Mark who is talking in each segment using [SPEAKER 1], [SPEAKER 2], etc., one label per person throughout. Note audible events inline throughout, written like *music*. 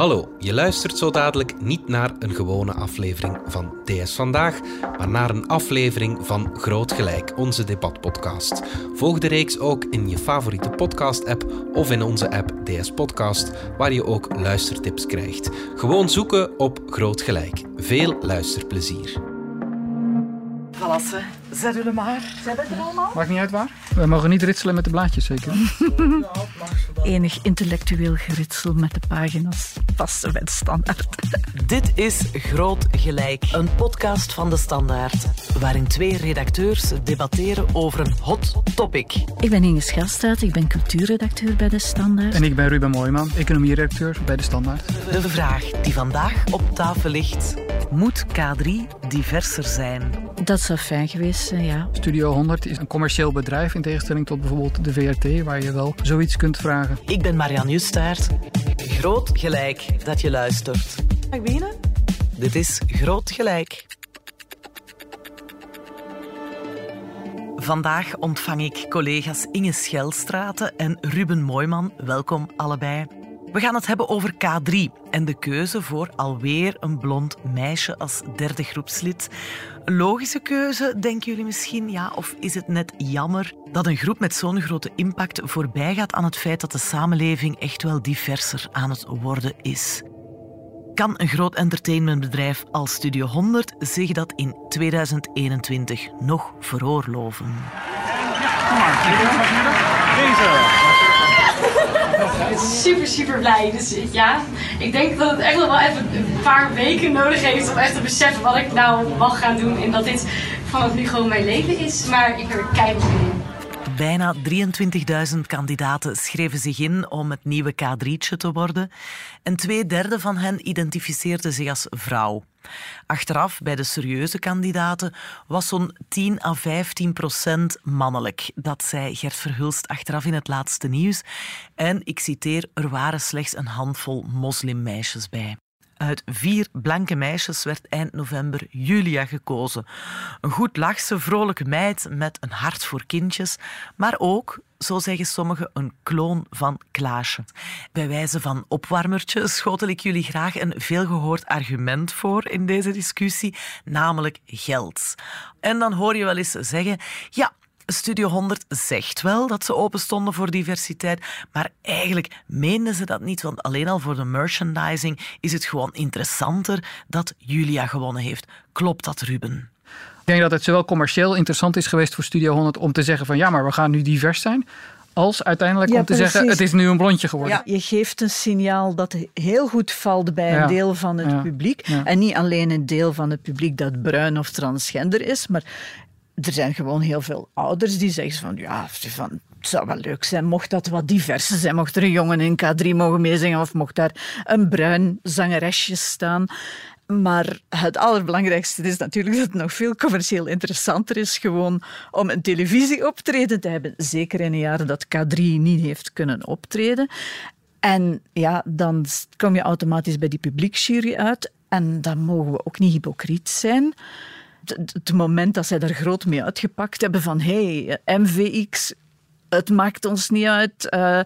[SPEAKER 1] Hallo, je luistert zo dadelijk niet naar een gewone aflevering van DS Vandaag, maar naar een aflevering van Groot Gelijk, onze debatpodcast. Volg de reeks ook in je favoriete podcast-app of in onze app DS Podcast, waar je ook luistertips krijgt. Gewoon zoeken op Groot Gelijk. Veel luisterplezier.
[SPEAKER 2] Zet u er maar. Zet het er allemaal?
[SPEAKER 3] Maakt niet uit waar. We mogen niet ritselen met de blaadjes, zeker.
[SPEAKER 2] Enig intellectueel geritsel met de pagina's passen bij de standaard.
[SPEAKER 4] Dit is Groot Gelijk, een podcast van de Standaard, waarin twee redacteurs debatteren over een hot topic.
[SPEAKER 2] Ik ben Inge Schelstraat, ik ben cultuurredacteur bij de Standaard.
[SPEAKER 3] En ik ben Ruben Mooijman, economieredacteur bij de Standaard.
[SPEAKER 4] De vraag die vandaag op tafel ligt: moet K3 diverser zijn?
[SPEAKER 2] Dat zou fijn geweest zijn, ja.
[SPEAKER 3] Studio 100 is een commercieel bedrijf in tegenstelling tot bijvoorbeeld de VRT, waar je wel zoiets kunt vragen.
[SPEAKER 4] Ik ben Marianne Justaert. Groot Gelijk dat je luistert. Mag ik beginnen? Dit is Groot Gelijk. Vandaag ontvang ik collega's Inge Schelstraten en Ruben Mooiman. Welkom allebei. We gaan het hebben over K3 en de keuze voor alweer een blond meisje als derde groepslid. Logische keuze, denken jullie misschien? Ja, of is het net jammer dat een groep met zo'n grote impact voorbij gaat aan het feit dat de samenleving echt wel diverser aan het worden is? Kan een groot entertainmentbedrijf als Studio 100 zich dat in 2021 nog veroorloven?
[SPEAKER 5] Super, super blij. Dus ja, ik denk dat het echt nog wel even een paar weken nodig heeft om echt te beseffen wat ik nou mag gaan doen. En dat dit vanaf nu gewoon mijn leven is. Maar ik heb er keihard in.
[SPEAKER 4] Bijna 23.000 kandidaten schreven zich in om het nieuwe K3'tje te worden. En twee derde van hen identificeerden zich als vrouw. Achteraf, bij de serieuze kandidaten, was zo'n 10 à 15 procent mannelijk. Dat zei Gert Verhulst achteraf in het laatste nieuws. En ik citeer, er waren slechts een handvol moslimmeisjes bij. Uit vier blanke meisjes werd eind november Julia gekozen. Een goed lachse, vrolijke meid met een hart voor kindjes, maar ook, zo zeggen sommigen, een kloon van Klaasje. Bij wijze van opwarmertje schotel ik jullie graag een veelgehoord argument voor in deze discussie, namelijk geld. En dan hoor je wel eens zeggen, ja, Studio 100 zegt wel dat ze open stonden voor diversiteit, maar eigenlijk meenden ze dat niet, want alleen al voor de merchandising is het gewoon interessanter dat Julia gewonnen heeft. Klopt dat, Ruben?
[SPEAKER 3] Ik denk dat het zowel commercieel interessant is geweest voor Studio 100 om te zeggen van ja, maar we gaan nu divers zijn. Als uiteindelijk
[SPEAKER 2] Ja,
[SPEAKER 3] om te zeggen, het is nu een blondje geworden.
[SPEAKER 2] Ja, je geeft een signaal dat heel goed valt bij
[SPEAKER 3] Ja.
[SPEAKER 2] een deel van het
[SPEAKER 3] Ja.
[SPEAKER 2] publiek.
[SPEAKER 3] Ja.
[SPEAKER 2] En niet alleen een deel van het publiek dat bruin of transgender is, maar er zijn gewoon heel veel ouders die zeggen van ja, van, het zou wel leuk zijn mocht dat wat diverser zijn. Mocht er een jongen in K3 mogen meezingen of mocht daar een bruin zangeresje staan. Maar het allerbelangrijkste is natuurlijk dat het nog veel commercieel interessanter is gewoon om een televisieoptreden te hebben. Zeker in een jaar dat K3 niet heeft kunnen optreden. En ja, dan kom je automatisch bij die publieksjury uit. En dan mogen we ook niet hypocriet zijn. Het- moment dat zij daar groot mee uitgepakt hebben van hey, MVX, het maakt ons niet uit, eh,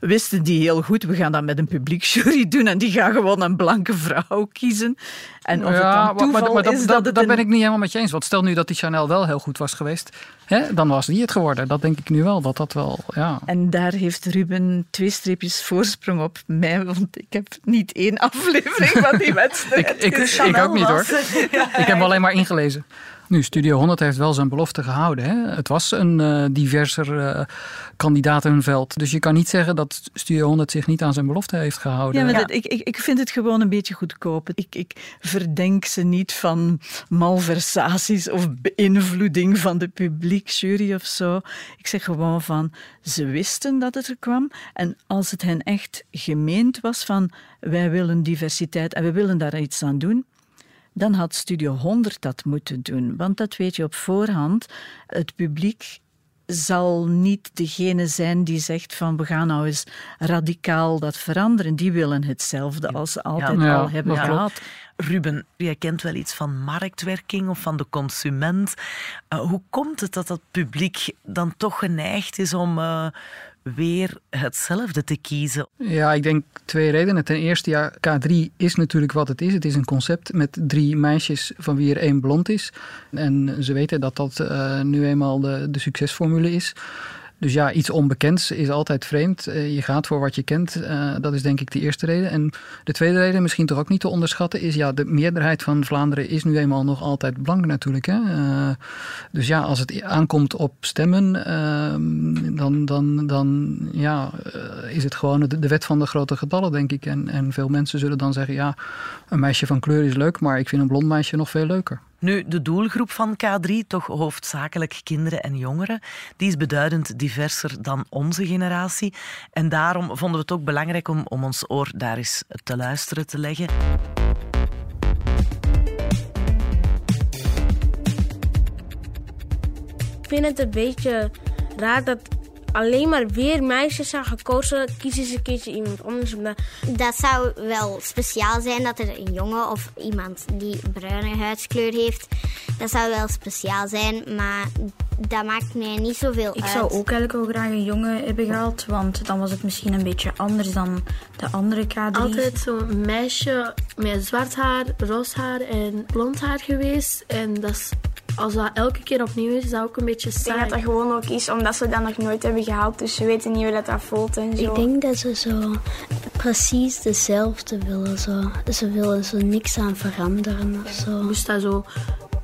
[SPEAKER 2] wisten die heel goed, we gaan dat met een publieksjury doen en die gaan gewoon een blanke vrouw kiezen. En of het
[SPEAKER 3] Ja,
[SPEAKER 2] dan
[SPEAKER 3] maar, maar,
[SPEAKER 2] is
[SPEAKER 3] dat,
[SPEAKER 2] dat
[SPEAKER 3] dat,
[SPEAKER 2] het
[SPEAKER 3] dat
[SPEAKER 2] een-
[SPEAKER 3] ben ik niet helemaal met je eens. Want stel nu dat die Chanel wel heel goed was geweest, hè, dan was die het geworden. Dat denk ik nu wel, dat dat wel, ja.
[SPEAKER 2] En daar heeft Ruben twee streepjes voorsprong op mij, want ik heb niet één aflevering van die *laughs* wedstrijd
[SPEAKER 3] Ik, ik, ik ook niet hoor. *laughs* Ik heb alleen maar ingelezen. Nu, Studio 100 heeft wel zijn belofte gehouden. Hè? Het was een eh, diverser eh, kandidatenveld. Dus je kan niet zeggen dat Studio 100 zich niet aan zijn belofte heeft gehouden.
[SPEAKER 2] Ja, maar dat, ik, ik, ik vind het gewoon een beetje goedkoop. Ik, ik verdenk ze niet van malversaties of beïnvloeding van de publieksjury of zo. Ik zeg gewoon van, ze wisten dat het er kwam. En als het hen echt gemeend was van, wij willen diversiteit en we willen daar iets aan doen, dan had Studio 100 dat moeten doen. Want dat weet je op voorhand. Het publiek zal niet degene zijn die zegt van we gaan nou eens radicaal dat veranderen. Die willen hetzelfde als ze altijd
[SPEAKER 3] Ja,
[SPEAKER 2] al hebben gehad.
[SPEAKER 4] Ruben, jij kent wel iets van marktwerking of van de consument. Uh, hoe komt het dat dat publiek dan toch geneigd is om uh, weer hetzelfde te kiezen?
[SPEAKER 3] Ja, ik denk twee redenen. Ten eerste, ja, K3 is natuurlijk wat het is. Het is een concept met drie meisjes van wie er één blond is. En ze weten dat dat uh, nu eenmaal de, de succesformule is. Dus ja, iets onbekends is altijd vreemd. Eh, je gaat voor wat je kent. Eh, dat is denk ik de eerste reden. En de tweede reden, misschien toch ook niet te onderschatten, is ja, de meerderheid van Vlaanderen is nu eenmaal nog altijd blank natuurlijk. Hè? Uh, dus ja, als het aankomt op stemmen, ehm, dan, dan, dan ja, is het gewoon de, de, wet van de grote getallen, denk ik. En, en veel mensen zullen dan zeggen, ja, een meisje van kleur is leuk, maar ik vind een blond meisje nog veel leuker.
[SPEAKER 4] Nu, de doelgroep van K3, toch hoofdzakelijk kinderen en jongeren, die is beduidend diverser dan onze generatie. En daarom vonden we het ook belangrijk om, om ons oor daar eens te luisteren te leggen.
[SPEAKER 6] Ik vind het een beetje raar dat alleen maar weer meisjes zijn gekozen, kiezen ze een keertje iemand anders.
[SPEAKER 7] Dat zou wel speciaal zijn dat er een jongen of iemand die bruine huidskleur heeft. Dat zou wel speciaal zijn, maar dat maakt mij niet zoveel
[SPEAKER 8] ik
[SPEAKER 7] uit.
[SPEAKER 8] Ik zou ook eigenlijk wel graag een jongen hebben gehad, want dan was het misschien een beetje anders dan de andere K3's.
[SPEAKER 9] Altijd zo'n meisje met zwart haar, roze haar en blond haar geweest. En dat is als dat elke keer opnieuw is, is dat ook een beetje saai.
[SPEAKER 10] Ik denk dat dat gewoon ook is omdat ze dat nog nooit hebben gehaald. Dus ze weten niet hoe dat, dat voelt en zo.
[SPEAKER 11] Ik denk dat ze zo precies dezelfde willen. Zo. Ze willen zo niks aan veranderen of zo.
[SPEAKER 9] Moest dat zo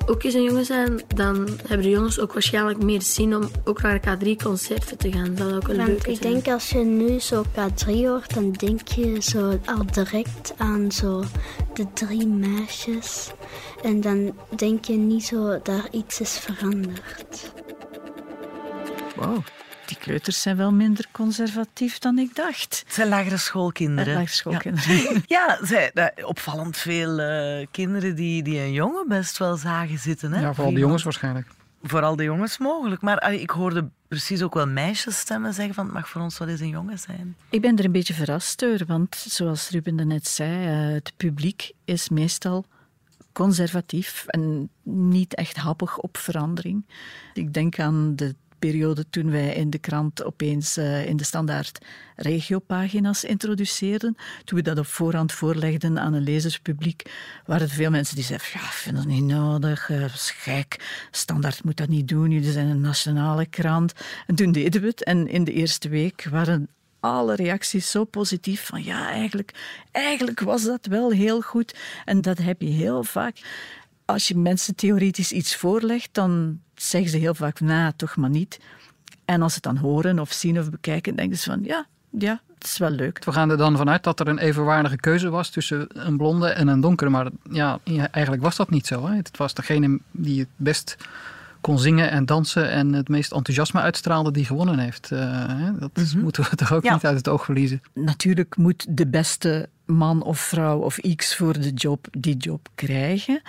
[SPEAKER 9] ook eens een jongen zijn, dan hebben de jongens ook waarschijnlijk meer zin om ook naar K3-concerten te gaan. Dat ook een
[SPEAKER 11] Want
[SPEAKER 9] leuke
[SPEAKER 11] ik denk als je nu zo K3 hoort, dan denk je zo al direct aan zo de drie meisjes. En dan denk je niet zo dat iets is veranderd.
[SPEAKER 2] Wow. Die kleuters zijn wel minder conservatief dan ik dacht.
[SPEAKER 4] Het zijn lagere schoolkinderen.
[SPEAKER 2] Lagere schoolkinderen.
[SPEAKER 4] Ja, *laughs* ja zij, opvallend veel uh, kinderen die, die een jongen best wel zagen zitten. Hè?
[SPEAKER 3] Ja, vooral de jongens waarschijnlijk.
[SPEAKER 4] Vooral de jongens mogelijk. Maar allee, ik hoorde precies ook wel meisjesstemmen zeggen van het mag voor ons wel eens een jongen zijn.
[SPEAKER 2] Ik ben er een beetje verrast door, want zoals Ruben net zei, uh, het publiek is meestal conservatief en niet echt happig op verandering. Ik denk aan de periode toen wij in de krant opeens uh, in de standaard regiopagina's introduceerden. Toen we dat op voorhand voorlegden aan een lezerspubliek, waren er veel mensen die zeiden, ja, ik vind dat niet nodig, uh, dat is gek, standaard moet dat niet doen, jullie zijn een nationale krant. En toen deden we het en in de eerste week waren alle reacties zo positief van ja, eigenlijk, eigenlijk was dat wel heel goed. En dat heb je heel vaak. Als je mensen theoretisch iets voorlegt, dan zeggen ze heel vaak, nou, toch maar niet. En als ze het dan horen of zien of bekijken, denken ze van, ja, ja, het is wel leuk.
[SPEAKER 3] We gaan er dan vanuit dat er een evenwaardige keuze was tussen een blonde en een donkere. Maar ja, eigenlijk was dat niet zo. Hè? Het was degene die het best kon zingen en dansen en het meest enthousiasme uitstraalde die gewonnen heeft. Uh, dat mm -hmm. moeten we *laughs* toch ook ja. niet uit het oog verliezen.
[SPEAKER 2] Natuurlijk moet de beste man of vrouw of x voor de job die job krijgen.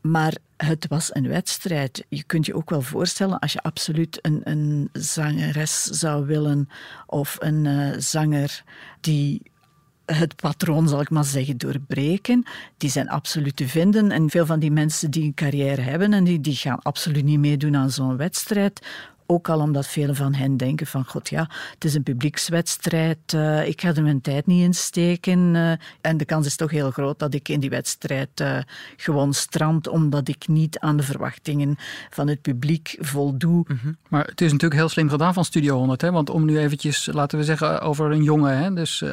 [SPEAKER 2] Maar het was een wedstrijd. Je kunt je ook wel voorstellen, als je absoluut een, een zangeres zou willen of een uh, zanger die het patroon, zal ik maar zeggen, doorbreken. Die zijn absoluut te vinden. En veel van die mensen die een carrière hebben en die, die gaan absoluut niet meedoen aan zo'n wedstrijd. Ook al omdat velen van hen denken van, god ja, het is een publiekswedstrijd, uh, ik ga er mijn tijd niet in steken. Uh, en de kans is toch heel groot dat ik in die wedstrijd uh, gewoon strand, omdat ik niet aan de verwachtingen van het publiek voldoe.
[SPEAKER 3] -hmm. Maar het is natuurlijk heel slim gedaan van Studio 100, hè? want om nu eventjes, laten we zeggen, over een jongen. Hè? Dus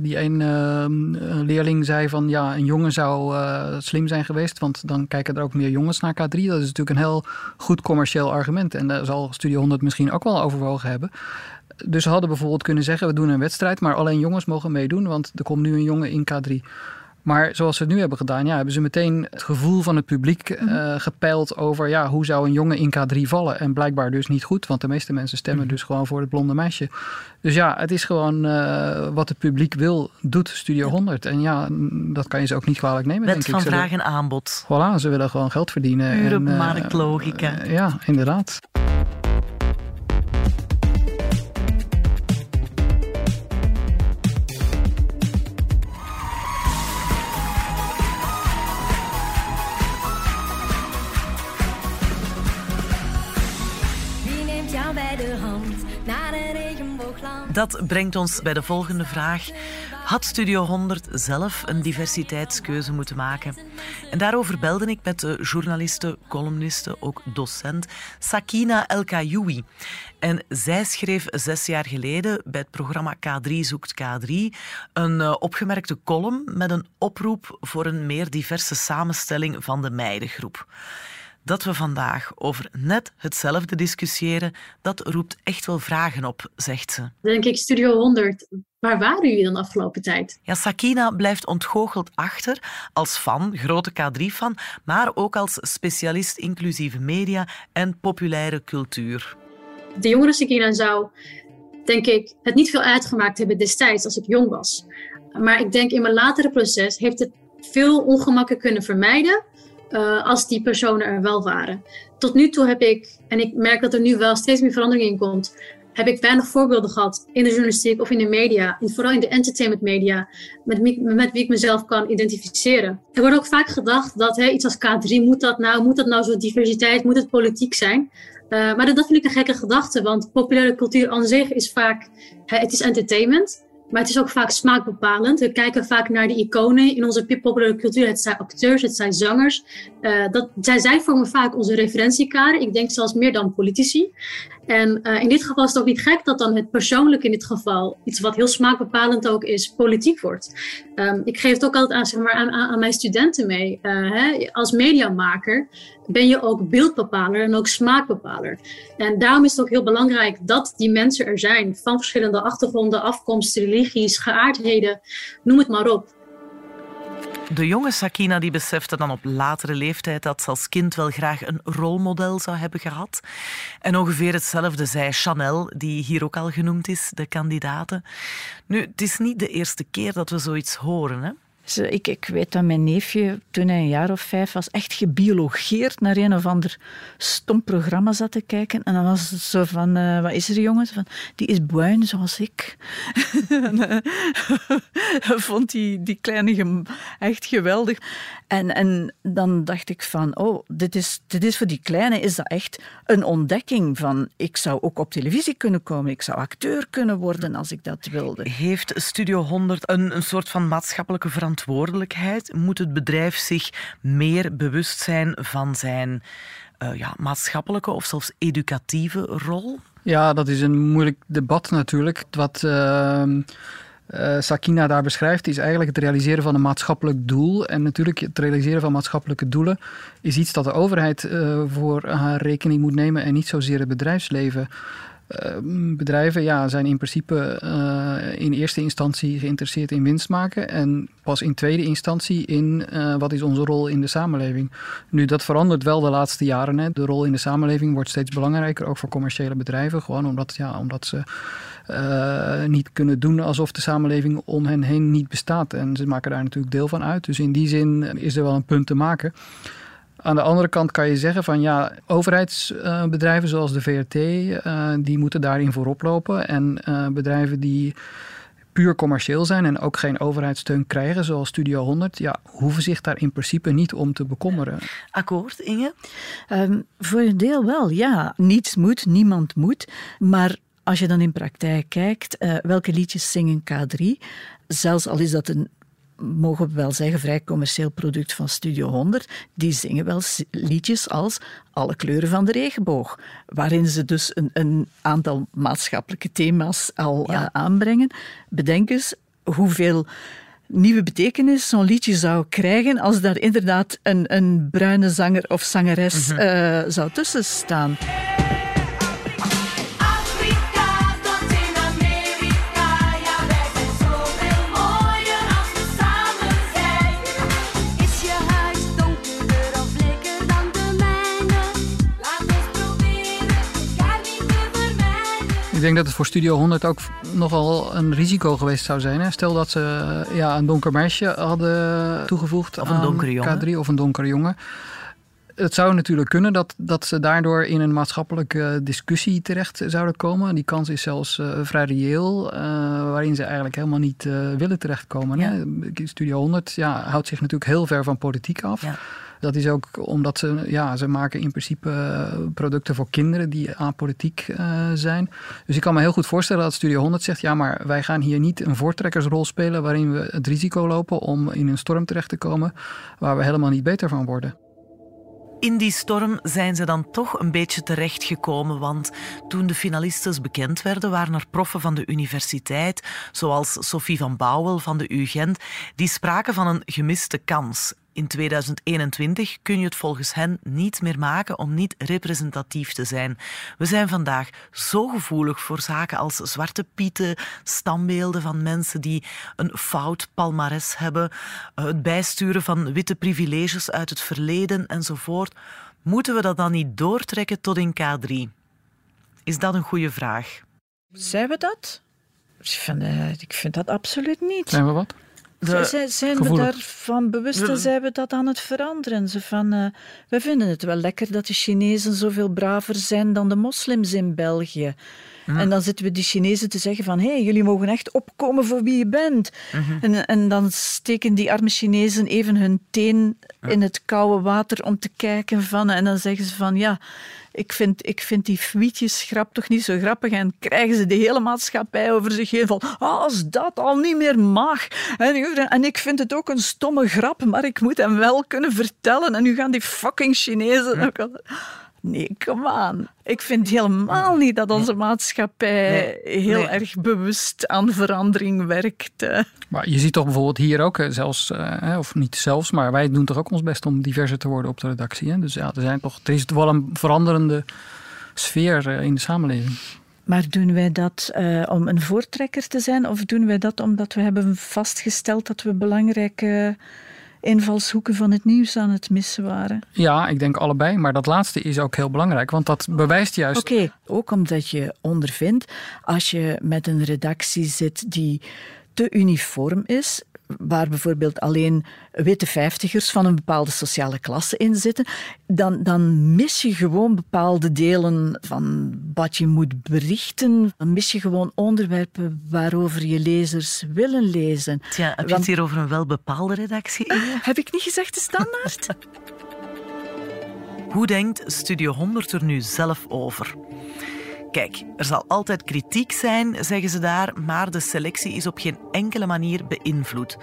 [SPEAKER 3] die een leerling zei van, ja, een jongen zou slim zijn geweest, want dan kijken er ook meer jongens naar K3. Dat is natuurlijk een heel goed commercieel argument en daar zal Studio 100 misschien ook wel overwogen hebben. Dus hadden bijvoorbeeld kunnen zeggen: we doen een wedstrijd, maar alleen jongens mogen meedoen, want er komt nu een jongen in K3. Maar zoals ze het nu hebben gedaan, ja, hebben ze meteen het gevoel van het publiek uh, gepeild over ja, hoe zou een jongen in K3 vallen. En blijkbaar dus niet goed, want de meeste mensen stemmen dus gewoon voor het blonde meisje. Dus ja, het is gewoon uh, wat het publiek wil, doet Studio 100. En ja, dat kan je ze ook niet kwalijk nemen.
[SPEAKER 4] Wet
[SPEAKER 3] denk
[SPEAKER 4] van
[SPEAKER 3] ik.
[SPEAKER 4] vraag en aanbod.
[SPEAKER 3] Voilà, ze willen gewoon geld verdienen.
[SPEAKER 4] Pure
[SPEAKER 3] en,
[SPEAKER 4] marktlogica.
[SPEAKER 3] Uh, ja, inderdaad.
[SPEAKER 4] Dat brengt ons bij de volgende vraag. Had Studio 100 zelf een diversiteitskeuze moeten maken? En daarover belde ik met de journaliste, columniste, ook docent Sakina El Kayoui. En zij schreef zes jaar geleden bij het programma K3 zoekt K3 een uh, opgemerkte column met een oproep voor een meer diverse samenstelling van de meidengroep dat we vandaag over net hetzelfde discussiëren, dat roept echt wel vragen op, zegt ze.
[SPEAKER 12] denk ik, Studio 100, waar waren jullie dan de afgelopen tijd?
[SPEAKER 4] Ja, Sakina blijft ontgoocheld achter als fan, grote K3-fan, maar ook als specialist inclusieve media en populaire cultuur.
[SPEAKER 12] De jongere Sakina zou, denk ik, het niet veel uitgemaakt hebben destijds als ik jong was. Maar ik denk in mijn latere proces heeft het veel ongemakken kunnen vermijden uh, als die personen er wel waren. Tot nu toe heb ik, en ik merk dat er nu wel steeds meer verandering in komt, heb ik weinig voorbeelden gehad in de journalistiek of in de media, vooral in de entertainment media, met, met wie ik mezelf kan identificeren. Er wordt ook vaak gedacht dat hè, iets als K3, moet dat nou, moet dat nou zo diversiteit, moet het politiek zijn? Uh, maar dat vind ik een gekke gedachte, want populaire cultuur aan zich is vaak, hè, het is entertainment. Maar het is ook vaak smaakbepalend. We kijken vaak naar de iconen in onze populaire cultuur. Het zijn acteurs, het zijn zangers. Uh, dat, zij, zij vormen vaak onze referentiekader. Ik denk zelfs meer dan politici. En uh, in dit geval is het ook niet gek dat dan het persoonlijke in dit geval, iets wat heel smaakbepalend ook is, politiek wordt. Um, ik geef het ook altijd aan, zeg maar, aan, aan mijn studenten mee. Uh, hè, als mediamaker ben je ook beeldbepaler en ook smaakbepaler. En daarom is het ook heel belangrijk dat die mensen er zijn, van verschillende achtergronden, afkomsten, religies, geaardheden, noem het maar op.
[SPEAKER 4] De jonge Sakina die besefte dan op latere leeftijd dat ze als kind wel graag een rolmodel zou hebben gehad. En ongeveer hetzelfde zei Chanel, die hier ook al genoemd is, de kandidaten. Nu, het is niet de eerste keer dat we zoiets horen. Hè?
[SPEAKER 2] Ik, ik weet dat mijn neefje, toen hij een jaar of vijf was, echt gebiologeerd naar een of ander stom programma zat te kijken. En dan was het zo van, uh, wat is er jongens? Van, die is bruin zoals ik. *laughs* vond die, die kleine echt geweldig. En, en dan dacht ik van, oh, dit is, dit is voor die kleine is dat echt een ontdekking van, ik zou ook op televisie kunnen komen, ik zou acteur kunnen worden als ik dat wilde.
[SPEAKER 4] Heeft Studio 100 een, een soort van maatschappelijke verantwoordelijkheid verantwoordelijkheid? Moet het bedrijf zich meer bewust zijn van zijn uh, ja, maatschappelijke of zelfs educatieve rol?
[SPEAKER 3] Ja, dat is een moeilijk debat natuurlijk. Wat uh, uh, Sakina daar beschrijft, is eigenlijk het realiseren van een maatschappelijk doel. En natuurlijk, het realiseren van maatschappelijke doelen is iets dat de overheid voor haar rekening moet nemen en niet zozeer het bedrijfsleven. Ehm, bedrijven ja, zijn in principe uh, in eerste instantie geïnteresseerd in winst maken en pas in tweede instantie in uh, wat is onze rol in de samenleving. Nu, dat verandert wel de laatste jaren. Hè. De rol in de samenleving wordt steeds belangrijker, ook voor commerciële bedrijven. Gewoon omdat, ja, omdat ze uh, niet kunnen doen alsof de samenleving om hen heen niet bestaat. En ze maken daar natuurlijk deel van uit. Dus in die zin is er wel een punt te maken. Aan de andere kant kan je zeggen van ja, overheidsbedrijven zoals de VRT, uh, die moeten daarin voorop lopen. En uh, bedrijven die puur commercieel zijn en ook geen overheidssteun krijgen, zoals Studio 100, ja, hoeven zich daar in principe niet om te bekommeren.
[SPEAKER 4] Akkoord, Inge?
[SPEAKER 2] Um, voor een deel wel, ja. Niets moet, niemand moet. Maar als je dan in praktijk kijkt, uh, welke liedjes zingen K3? Zelfs al is dat een mogen we wel zeggen, vrij commercieel product van Studio 100. Die zingen wel liedjes als Alle kleuren van de regenboog, waarin ze dus een, een aantal maatschappelijke thema's al ja. uh, aanbrengen. Bedenk eens hoeveel nieuwe betekenis zo'n liedje zou krijgen als daar inderdaad een, een bruine zanger of zangeres mm -hmm. uh, zou tussen staan.
[SPEAKER 3] Denk dat het voor Studio 100 ook nogal een risico geweest zou zijn. Hè? Stel dat ze ja, een donker meisje hadden toegevoegd
[SPEAKER 4] of een donkere jongen.
[SPEAKER 3] K3 of een donkere jongen. Het zou natuurlijk kunnen dat, dat ze daardoor in een maatschappelijke discussie terecht zouden komen. Die kans is zelfs uh, vrij reëel, uh, waarin ze eigenlijk helemaal niet uh, willen terechtkomen. Ja. Hè? Studio 100 ja, houdt zich natuurlijk heel ver van politiek af. Ja. Dat is ook omdat ze, ja, ze maken in principe producten voor kinderen die apolitiek uh, zijn. Dus ik kan me heel goed voorstellen dat Studio 100 zegt: ja, maar wij gaan hier niet een voortrekkersrol spelen waarin we het risico lopen om in een storm terecht te komen waar we helemaal niet beter van worden.
[SPEAKER 4] In die storm zijn ze dan toch een beetje terechtgekomen, want toen de finalistes bekend werden, waren er proffen van de universiteit, zoals Sophie van Bouwel van de UGent, die spraken van een gemiste kans. In 2021 kun je het volgens hen niet meer maken om niet representatief te zijn. We zijn vandaag zo gevoelig voor zaken als zwarte pieten, standbeelden van mensen die een fout palmares hebben, het bijsturen van witte privileges uit het verleden enzovoort. Moeten we dat dan niet doortrekken tot in K3? Is dat een goede vraag?
[SPEAKER 2] Zijn we dat? Ik vind, eh, ik vind dat absoluut niet.
[SPEAKER 3] Zijn we wat?
[SPEAKER 2] De zijn, zijn we daarvan bewust en zijn we dat aan het veranderen? Ze van, uh, we vinden het wel lekker dat de Chinezen zoveel braver zijn dan de moslims in België. En dan zitten we die Chinezen te zeggen van hé, hey, jullie mogen echt opkomen voor wie je bent. Mhm. en, en dan steken die arme Chinezen even hun teen in het koude water om te kijken van en dan zeggen ze van ja, ik vind, ik vind die grap toch niet zo grappig. En krijgen ze de hele maatschappij over zich heen van als dat al niet meer mag. En, en ik vind het ook een stomme grap, maar ik moet hem wel kunnen vertellen. En nu gaan die fucking Chinezen... Nee, come on. Ik vind helemaal niet dat onze maatschappij heel erg bewust aan verandering werkt.
[SPEAKER 3] Maar je ziet toch bijvoorbeeld hier ook, zelfs, eh, of niet zelfs, maar wij doen toch ook ons best om diverser te worden op de redactie. Hè? Dus ja, er, zijn toch, er is wel een veranderende sfeer eh, in de samenleving.
[SPEAKER 2] Maar doen wij dat uh, om een voortrekker te zijn, of doen wij dat omdat we hebben vastgesteld dat we belangrijke invalshoeken van het nieuws aan het missen waren.
[SPEAKER 3] Ja, ik denk allebei. Maar dat laatste is ook heel belangrijk, want dat bewijst juist.
[SPEAKER 2] Oké, ook omdat je ondervindt, als je met een redactie zit die te uniform is, waar bijvoorbeeld alleen witte vijftigers van een bepaalde sociale klasse in zitten, dan, dan mis je gewoon bepaalde delen van wat je moet berichten. Dan mis je gewoon onderwerpen waarover je lezers willen lezen.
[SPEAKER 4] Tja, heb je het hier over een welbepaalde redactie?
[SPEAKER 2] heb ik niet gezegd de standaard? *laughs*
[SPEAKER 4] Hoe denkt Studio 100 er nu zelf over? Kijk, er zal altijd kritiek zijn, zeggen ze daar, maar de selectie is op geen enkele manier beïnvloed.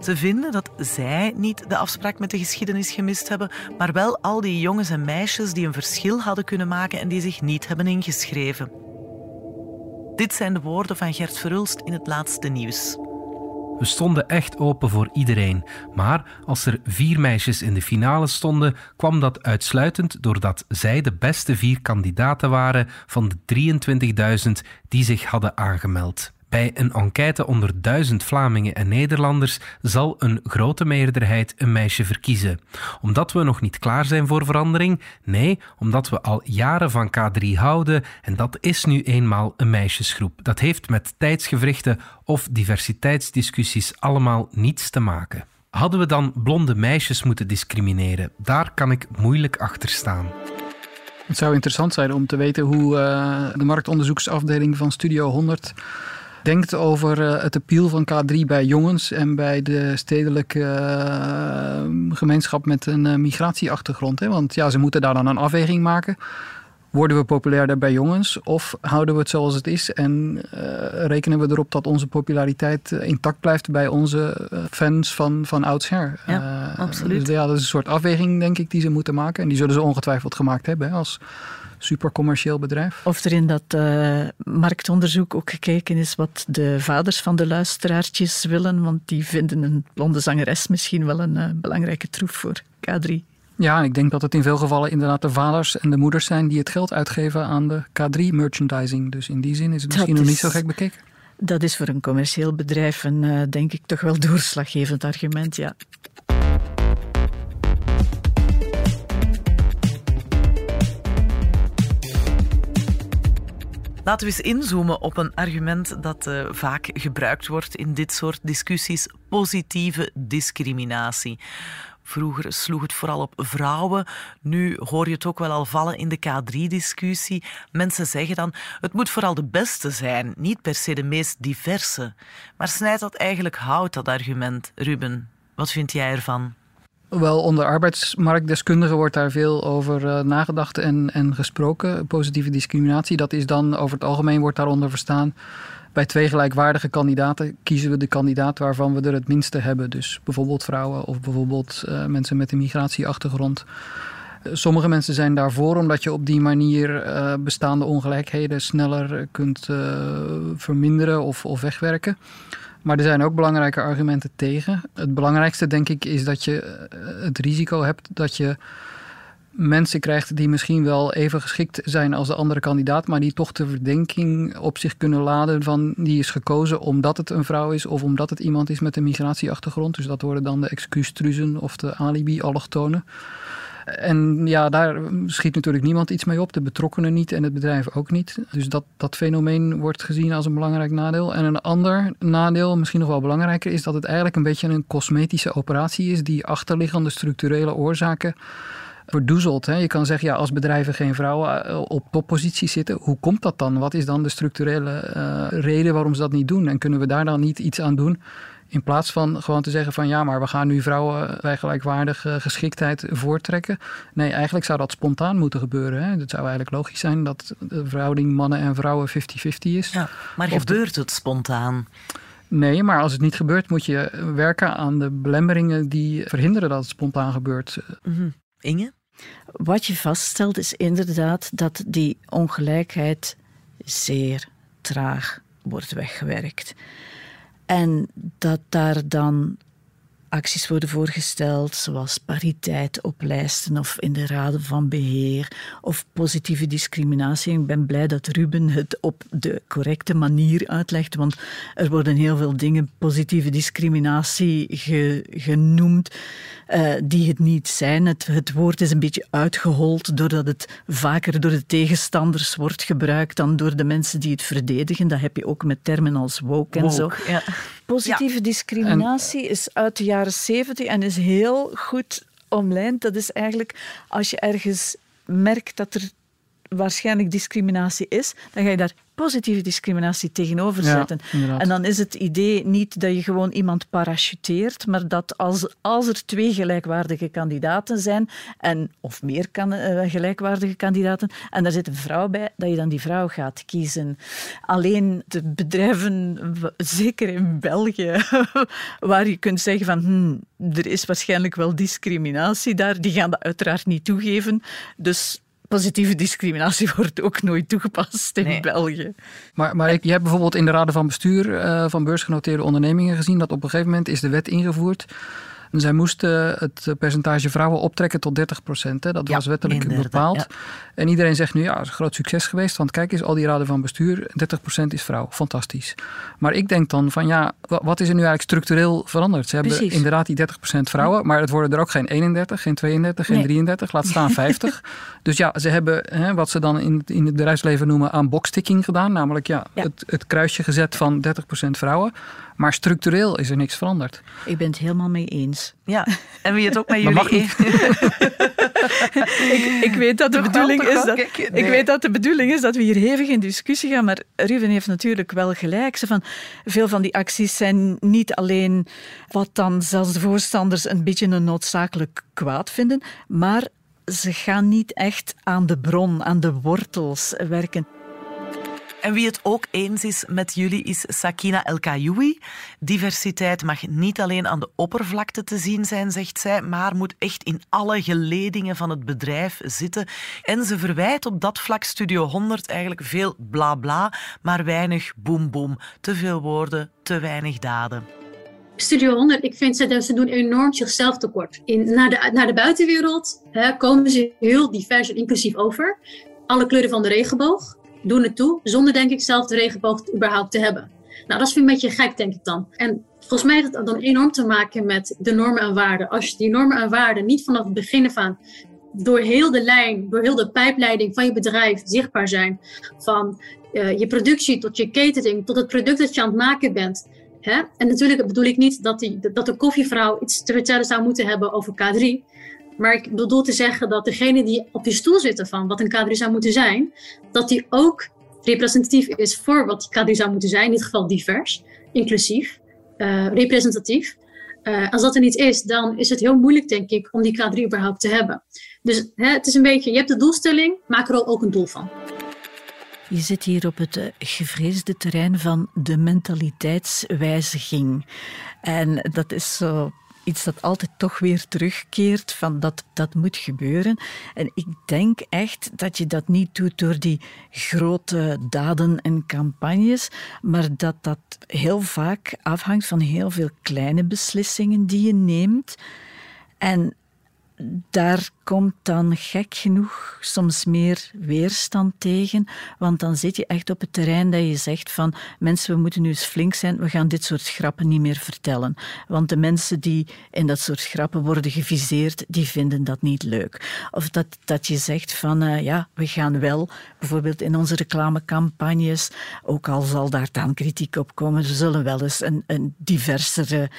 [SPEAKER 4] Ze vinden dat zij niet de afspraak met de geschiedenis gemist hebben, maar wel al die jongens en meisjes die een verschil hadden kunnen maken en die zich niet hebben ingeschreven. Dit zijn de woorden van Gert Verhulst in het laatste nieuws.
[SPEAKER 1] We stonden echt open voor iedereen. Maar als er vier meisjes in de finale stonden, kwam dat uitsluitend doordat zij de beste vier kandidaten waren van de 23.000 die zich hadden aangemeld. Bij een enquête onder duizend Vlamingen en Nederlanders zal een grote meerderheid een meisje verkiezen. Omdat we nog niet klaar zijn voor verandering? Nee, omdat we al jaren van K3 houden en dat is nu eenmaal een meisjesgroep. Dat heeft met tijdsgevrichten of diversiteitsdiscussies allemaal niets te maken. Hadden we dan blonde meisjes moeten discrimineren? Daar kan ik moeilijk achter staan.
[SPEAKER 3] Het zou interessant zijn om te weten hoe uh, de marktonderzoeksafdeling van Studio 100 denkt over eh, het appeal van K3 bij jongens en bij de stedelijke eh, gemeenschap met een eh, migratieachtergrond. Hè? Want ja, ze moeten daar dan een afweging maken. Worden we populairder bij jongens of houden we het zoals het is en rekenen we erop dat onze populariteit intact blijft bij onze fans van, van oudsher?
[SPEAKER 4] Ja, absoluut.
[SPEAKER 3] Dus ja, dat is een soort afweging, denk ik, die ze moeten maken. En die zullen ze ongetwijfeld gemaakt hebben hè, als supercommercieel bedrijf.
[SPEAKER 2] Of er in dat uh, marktonderzoek ook gekeken is wat de vaders van de luisteraartjes willen, want die vinden een blonde zangeres misschien wel een uh, belangrijke troef voor K3.
[SPEAKER 3] Ja, ik denk dat het in veel gevallen inderdaad de vaders en de moeders zijn die het geld uitgeven aan de K3-merchandising. Dus in die zin is het misschien nog niet zo gek bekeken.
[SPEAKER 2] Dat is voor een commercieel bedrijf een, uh, denk ik, toch wel doorslaggevend argument, ja.
[SPEAKER 4] Laten we eens inzoomen op een argument dat uh, vaak gebruikt wordt in dit soort discussies: positieve discriminatie. Vroeger sloeg het vooral op vrouwen. Nu hoor je het ook wel al vallen in de K3-discussie. Mensen zeggen dan: het moet vooral de beste zijn, niet per se de meest diverse. Maar snijdt dat eigenlijk hout, dat argument, Ruben? Wat vind jij ervan?
[SPEAKER 3] Wel, onder arbeidsmarktdeskundigen wordt daar veel over uh, nagedacht en, en gesproken. Positieve discriminatie, dat is dan over het algemeen wordt daaronder verstaan. Bij twee gelijkwaardige kandidaten kiezen we de kandidaat waarvan we er het minste hebben. Dus bijvoorbeeld vrouwen of bijvoorbeeld uh, mensen met een migratieachtergrond. Sommige mensen zijn daarvoor omdat je op die manier bestaande ongelijkheden sneller kunt verminderen of, of wegwerken. Maar er zijn ook belangrijke argumenten tegen. Het belangrijkste, denk ik, is dat je eh, het risico hebt dat je mensen krijgt die misschien wel even geschikt zijn als de andere kandidaat, maar die toch de verdenking op zich kunnen laden van die is gekozen omdat het een vrouw is of omdat het iemand is met een migratieachtergrond. Dus dat worden dan de excuustruzen of de alibi-allochtonen. En ja, daar schiet natuurlijk niemand iets mee op. De betrokkenen niet en het bedrijf ook niet. Dus dat, dat fenomeen wordt gezien als een belangrijk nadeel. En een ander nadeel, misschien nog wel belangrijker, is dat het eigenlijk een beetje een cosmetische operatie is die achterliggende structurele oorzaken verdoezelt. Hè? Je kan zeggen, ja, als bedrijven geen vrouwen eh, op topposities zitten, hoe komt dat dan? Wat is dan de structurele uh, reden waarom ze dat niet doen? En kunnen we daar dan niet iets aan doen? In plaats van gewoon te zeggen van ja, maar we gaan nu vrouwen bij gelijkwaardige geschiktheid voortrekken. Nee, eigenlijk zou dat spontaan moeten gebeuren. Hè? Het zou eigenlijk logisch zijn dat de verhouding mannen en vrouwen 50-50 is. Ja,
[SPEAKER 4] maar gebeurt het spontaan?
[SPEAKER 3] Nee, maar als het niet gebeurt, moet je werken aan de belemmeringen die verhinderen dat het spontaan gebeurt.
[SPEAKER 4] Mm Inge?
[SPEAKER 2] Wat je vaststelt is inderdaad dat die ongelijkheid zeer traag wordt weggewerkt. En dat daar dan acties worden voorgesteld, zoals pariteit op lijsten of in de raden van beheer of positieve discriminatie. Ik ben blij dat Ruben het op de correcte manier uitlegt, want er worden heel veel dingen positieve discriminatie genoemd uh, die het niet zijn. Het, het woord is een beetje uitgehold doordat het vaker door de tegenstanders wordt gebruikt dan door de mensen die het verdedigen. Dat heb je ook met termen als woke en zo.
[SPEAKER 4] Ja.
[SPEAKER 2] Positieve discriminatie is uit de jaren zeventig en is heel goed omlijnd. Dat is eigenlijk als je ergens merkt dat er waarschijnlijk discriminatie is, dan ga je daar positieve discriminatie tegenover zetten. en dan is het idee niet dat je gewoon iemand parachuteert, maar dat als, als er twee gelijkwaardige kandidaten zijn, en, of meer kan, uh, gelijkwaardige kandidaten, en daar zit een vrouw bij, dat je dan die vrouw gaat kiezen. Alleen de bedrijven, zeker in België, *laughs* waar je kunt zeggen van hmm, er is waarschijnlijk wel discriminatie daar, die gaan dat uiteraard niet toegeven. Dus positieve discriminatie *laughs* wordt ook nooit toegepast in België.
[SPEAKER 3] Maar, maar ik, je hebt bijvoorbeeld in de raden van bestuur uh, van beursgenoteerde ondernemingen gezien dat op een gegeven moment is de wet ingevoerd zij moesten het percentage vrouwen optrekken tot 30 procent. Dat was wettelijk bepaald. En iedereen zegt nu, ja, het is een groot succes geweest. Want kijk eens, al die raden van bestuur, 30 procent is vrouw. Fantastisch. Maar ik denk dan van, ja, wat is er nu eigenlijk structureel veranderd? Ze hebben inderdaad die 30 procent vrouwen, maar het worden er ook geen 31, geen 32, geen 33, laat staan *laughs* 50. dus ja, ze hebben hè, wat ze dan in, in het bedrijfsleven noemen aan boxticking gedaan. Namelijk ja, Het, het kruisje gezet van 30 procent vrouwen. Maar structureel is er niks veranderd.
[SPEAKER 2] Ik ben het helemaal mee eens.
[SPEAKER 4] Ja, en wie het ook met *laughs* jullie
[SPEAKER 2] eens *laughs* ik, ik, weet dat de bedoeling is dat, ik weet dat de bedoeling is dat we hier hevig in discussie gaan, maar Ruben heeft natuurlijk wel gelijk. Ze van, veel van die acties zijn niet alleen wat dan zelfs de voorstanders een beetje een noodzakelijk kwaad vinden, maar ze gaan niet echt aan de bron, aan de wortels werken.
[SPEAKER 4] En wie het ook eens is met jullie is Sakina El Kayoui. Diversiteit mag niet alleen aan de oppervlakte te zien zijn, zegt zij, maar moet echt in alle geledingen van het bedrijf zitten. En ze verwijt op dat vlak Studio 100 eigenlijk veel bla bla, maar weinig boem boem. Te veel woorden, te weinig daden.
[SPEAKER 12] Studio 100, ik vind ze, ze doen enorm zichzelf tekort. In, naar, de, naar de buitenwereld hè, komen ze heel divers en inclusief over. Alle kleuren van de regenboog doen het toe, zonder denk ik zelf de regenboog überhaupt te hebben. Nou, dat is een beetje gek, denk ik dan. En volgens mij heeft het dan enorm te maken met de normen en waarden. Als die normen en waarden niet vanaf het begin aan door heel de lijn, door heel de pijpleiding van je bedrijf zichtbaar zijn, van uh, je productie tot je catering, tot het product dat je aan het maken bent? En natuurlijk bedoel ik niet dat, die, dat de koffievrouw iets te vertellen zou moeten hebben over K3. Maar ik bedoel te zeggen dat degene die op die stoel zitten van wat een K3 zou moeten zijn, dat die ook representatief is voor wat die K3 zou moeten zijn. In dit geval divers, inclusief, uh, representatief. Uh, als dat er niet is, dan is het heel moeilijk, denk ik, om die K3 überhaupt te hebben. Dus hè, het is een beetje, je hebt de doelstelling, maak er ook een doel van.
[SPEAKER 2] Je zit hier op het eh, gevreesde terrein van de mentaliteitswijziging. En dat is zo iets dat altijd toch weer terugkeert van dat dat moet gebeuren. En ik denk echt dat je dat niet doet door die grote daden en campagnes, maar dat dat heel vaak afhangt van heel veel kleine beslissingen die je neemt. En daar komt dan gek genoeg soms meer weerstand tegen, want dan zit je echt op het terrein dat je zegt van mensen, we moeten nu eens flink zijn, we gaan dit soort grappen niet meer vertellen. Want de mensen die in dat soort grappen worden geviseerd, die vinden dat niet leuk. Of dat, dat je zegt van uh, ja, we gaan wel, bijvoorbeeld in onze reclamecampagnes, ook al zal daar dan kritiek op komen, we zullen wel eens een, een diversere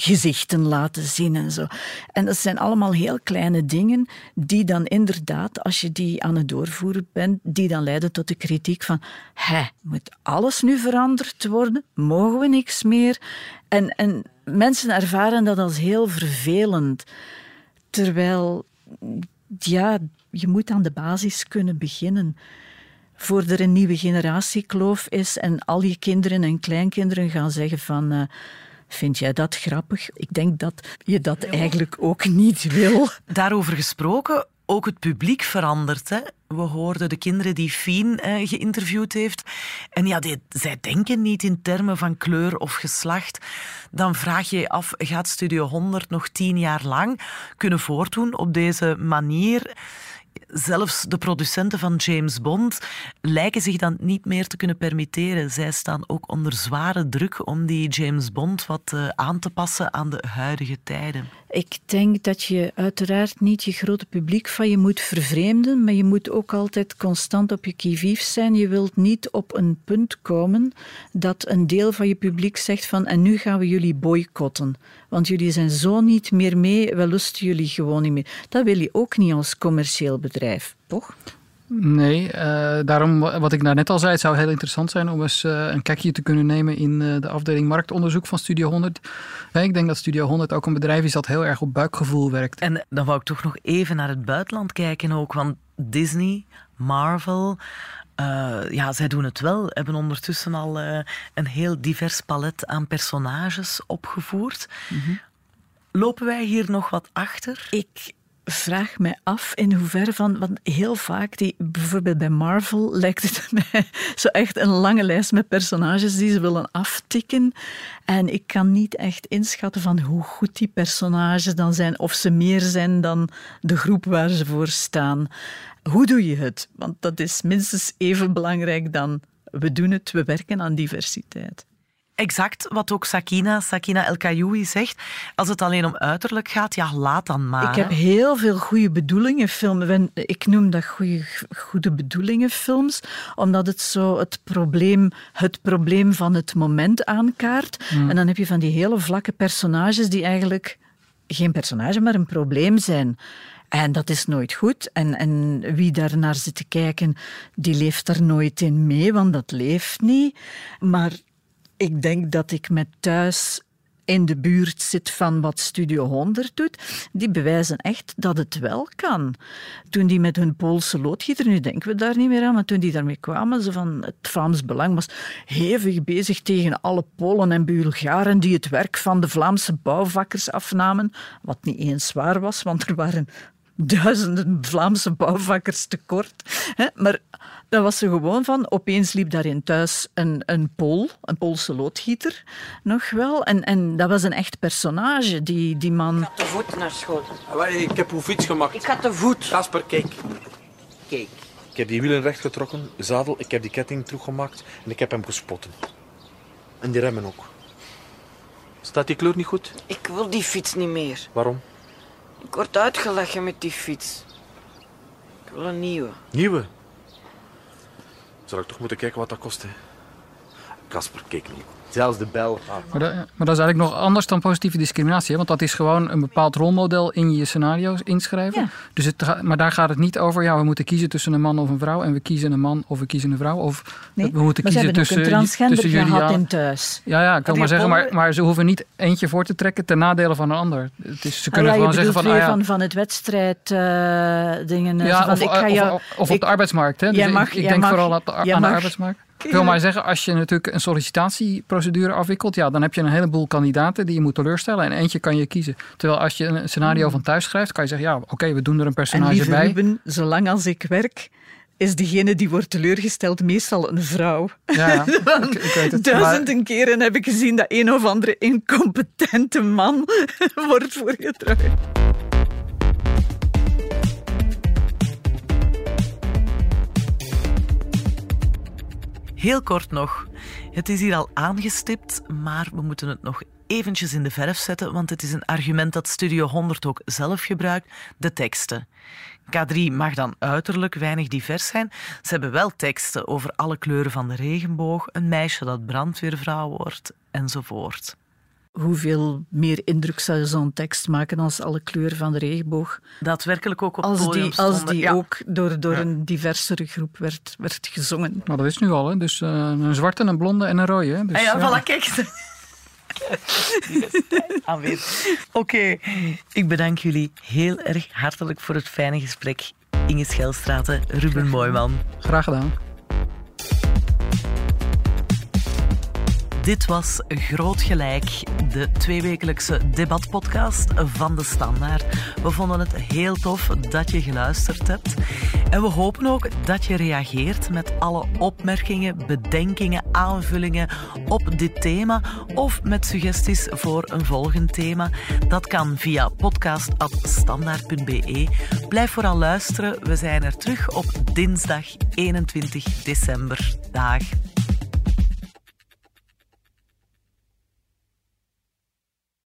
[SPEAKER 2] gezichten laten zien en zo. En dat zijn allemaal heel kleine dingen die dan inderdaad, als je die aan het doorvoeren bent, die dan leiden tot de kritiek van hè, moet alles nu veranderd worden? Mogen we niks meer? En, en mensen ervaren dat als heel vervelend. Terwijl, ja, je moet aan de basis kunnen beginnen voor er een nieuwe generatiekloof is en al je kinderen en kleinkinderen gaan zeggen van... Uh, Vind jij dat grappig? Ik denk dat je dat eigenlijk ook niet wil.
[SPEAKER 4] Daarover gesproken, ook het publiek verandert. Hè? We hoorden de kinderen die Fien eh, geïnterviewd heeft. En ja, die, zij denken niet in termen van kleur of geslacht. Dan vraag je je af, gaat Studio 100 nog tien jaar lang kunnen voortdoen op deze manier? Zelfs de producenten van James Bond lijken zich dan niet meer te kunnen permitteren. Zij staan ook onder zware druk om die James Bond wat uh, aan te passen aan de huidige tijden.
[SPEAKER 2] Ik denk dat je uiteraard niet je grote publiek van je moet vervreemden, maar je moet ook altijd constant op je kivief zijn. Je wilt niet op een punt komen dat een deel van je publiek zegt van en nu gaan we jullie boycotten. Want jullie zijn zo niet meer mee, we lusten jullie gewoon niet meer. Dat wil je ook niet als commercieel bedrijf, toch?
[SPEAKER 3] Nee, uh, daarom wat ik net al zei, het zou heel interessant zijn om eens uh, een kijkje te kunnen nemen in uh, de afdeling marktonderzoek van Studio 100. ik denk dat Studio 100 ook een bedrijf is dat heel erg op buikgevoel werkt.
[SPEAKER 4] En dan wou ik toch nog even naar het buitenland kijken ook, want Disney, Marvel, ja, zij doen het wel. Hebben ondertussen al een heel divers palet aan personages opgevoerd. Mm -hmm. Lopen wij hier nog wat achter?
[SPEAKER 2] Ik vraag me af in hoeverre van, want heel vaak, die, bijvoorbeeld bij Marvel, *laughs* lijkt het mij zo echt een lange lijst met personages die ze willen aftikken. En ik kan niet echt inschatten van hoe goed die personages dan zijn, of ze meer zijn dan de groep waar ze voor staan. Hoe doe je het? Want dat is minstens even belangrijk dan we doen het, we werken aan diversiteit.
[SPEAKER 4] Exact wat ook Sakina, Sakina El Kayoui zegt. Als het alleen om uiterlijk gaat, ja, laat dan maar.
[SPEAKER 2] Ik heb heel veel goede bedoelingen films. Ik noem dat goede, goede bedoelingen films, omdat het zo het probleem, het probleem van het moment aankaart. Hmm. En dan heb je van die hele vlakke personages die eigenlijk geen personage, maar een probleem zijn. En dat is nooit goed. En, en wie daar naar zit te kijken, die leeft er nooit in mee, want dat leeft niet. Maar ik denk dat ik met thuis in de buurt zit van wat Studio 100 doet, die bewijzen echt dat het wel kan. Toen die met hun Poolse loodgieter, nu denken we daar niet meer aan, maar toen die daarmee kwamen, ze van het Vlaams Belang was hevig bezig tegen alle Polen en Bulgaren die het werk van de Vlaamse bouwvakkers afnamen, wat niet eens waar was, want er waren duizenden Vlaamse bouwvakkers tekort. Maar dat was ze gewoon van. Opeens liep daarin thuis een, een Pool, een Poolse loodgieter, nog wel. En, en dat was een echt personage, die, die man.
[SPEAKER 13] Ik had de voet naar school.
[SPEAKER 14] Ik heb uw fiets gemaakt.
[SPEAKER 13] Ik had de voet.
[SPEAKER 14] Kasper, kijk.
[SPEAKER 13] Kijk.
[SPEAKER 14] Ik heb die wielen recht getrokken, zadel, ik heb die ketting teruggemaakt en ik heb hem gespotten. En die remmen ook. Staat die kleur niet goed?
[SPEAKER 13] Ik wil die fiets niet meer.
[SPEAKER 14] Waarom?
[SPEAKER 13] Ik word uitgelachen met die fiets. Ik wil een nieuwe.
[SPEAKER 14] Nieuwe? Zal ik toch moeten kijken wat dat kost, hè? Kasper, kijk nu. Zelfs de bel. Ah.
[SPEAKER 3] Maar, dat, maar dat is eigenlijk nog anders dan positieve discriminatie. Hè? Want dat is gewoon een bepaald rolmodel in je scenario's inschrijven.
[SPEAKER 2] Ja.
[SPEAKER 3] Dus het, maar daar gaat het niet over, ja, we moeten kiezen tussen een man of een vrouw. En we kiezen een man of we kiezen een vrouw. Of
[SPEAKER 2] Nee,
[SPEAKER 3] we moeten kiezen tussen,
[SPEAKER 2] een transgender
[SPEAKER 3] tussen jullie.
[SPEAKER 2] gehad
[SPEAKER 3] ja.
[SPEAKER 2] in thuis.
[SPEAKER 3] Ja, ja, ik kan maar zeggen, maar, maar ze hoeven niet eentje voor te trekken ten nadele van een ander. Het is, ze
[SPEAKER 2] Ah
[SPEAKER 3] kunnen
[SPEAKER 2] ja, je
[SPEAKER 3] gewoon zeggen van, ah, ja,
[SPEAKER 2] van, van het wedstrijd eh, dingen. eh,
[SPEAKER 3] ja,
[SPEAKER 2] van,
[SPEAKER 3] of,
[SPEAKER 2] ik ga
[SPEAKER 3] of-
[SPEAKER 2] jou-
[SPEAKER 3] of, of op
[SPEAKER 2] ik-
[SPEAKER 3] de arbeidsmarkt. Hè? Dus
[SPEAKER 2] Jij
[SPEAKER 3] ik-
[SPEAKER 2] mag-
[SPEAKER 3] ik,
[SPEAKER 2] jij
[SPEAKER 3] denk
[SPEAKER 2] mag-
[SPEAKER 3] vooral de, aan
[SPEAKER 2] mag-
[SPEAKER 3] de arbeidsmarkt. Ik wil maar zeggen, als je natuurlijk een sollicitatieprocedure afwikkelt, ja, dan heb je een heleboel kandidaten die je moet teleurstellen en eentje kan je kiezen. Terwijl als je een scenario van thuis schrijft, kan je zeggen, ja, oké, we doen er een
[SPEAKER 2] En
[SPEAKER 3] personage
[SPEAKER 2] lieve
[SPEAKER 3] bij.
[SPEAKER 2] Ruben, zolang als ik werk, is degene die wordt teleurgesteld meestal een vrouw.
[SPEAKER 3] Ja. *laughs* Ik- ik weet het.
[SPEAKER 2] Duizenden keren heb ik gezien dat een of andere incompetente man *laughs* wordt voorgedragen.
[SPEAKER 4] Heel kort nog. Het is hier al aangestipt, maar we moeten het nog eventjes in de verf zetten, want het is een argument dat Studio 100 ook zelf gebruikt, de teksten. K3 mag dan uiterlijk weinig divers zijn. Ze hebben wel teksten over alle kleuren van de regenboog, een meisje dat brandweervrouw wordt, enzovoort.
[SPEAKER 2] Hoeveel meer indruk zou zo'n tekst maken als alle kleuren van de regenboog?
[SPEAKER 4] Daadwerkelijk ook op
[SPEAKER 2] als
[SPEAKER 4] podium
[SPEAKER 2] die, als die
[SPEAKER 4] ja.
[SPEAKER 2] ook door, door
[SPEAKER 4] Ja.
[SPEAKER 2] een diversere groep werd, werd gezongen.
[SPEAKER 3] Maar dat is nu al, hè. Dus eh, een zwarte, een blonde en een rode. Hè. Dus,
[SPEAKER 4] ah ja,
[SPEAKER 3] ja.
[SPEAKER 4] voilà, kijk. *laughs* Oké, ik bedank jullie heel erg hartelijk voor het fijne gesprek. Inge Schelstraten, Ruben Mooiman.
[SPEAKER 3] Graag gedaan.
[SPEAKER 4] Dit was Groot Gelijk, de tweewekelijkse debatpodcast van de Standaard. We vonden het heel tof dat je geluisterd hebt. En we hopen ook dat je reageert met alle opmerkingen, bedenkingen, aanvullingen op dit thema of met suggesties voor een volgend thema. Dat kan via podcast.standaard.be. Blijf vooral luisteren. We zijn er terug op dinsdag 21 december. Dag.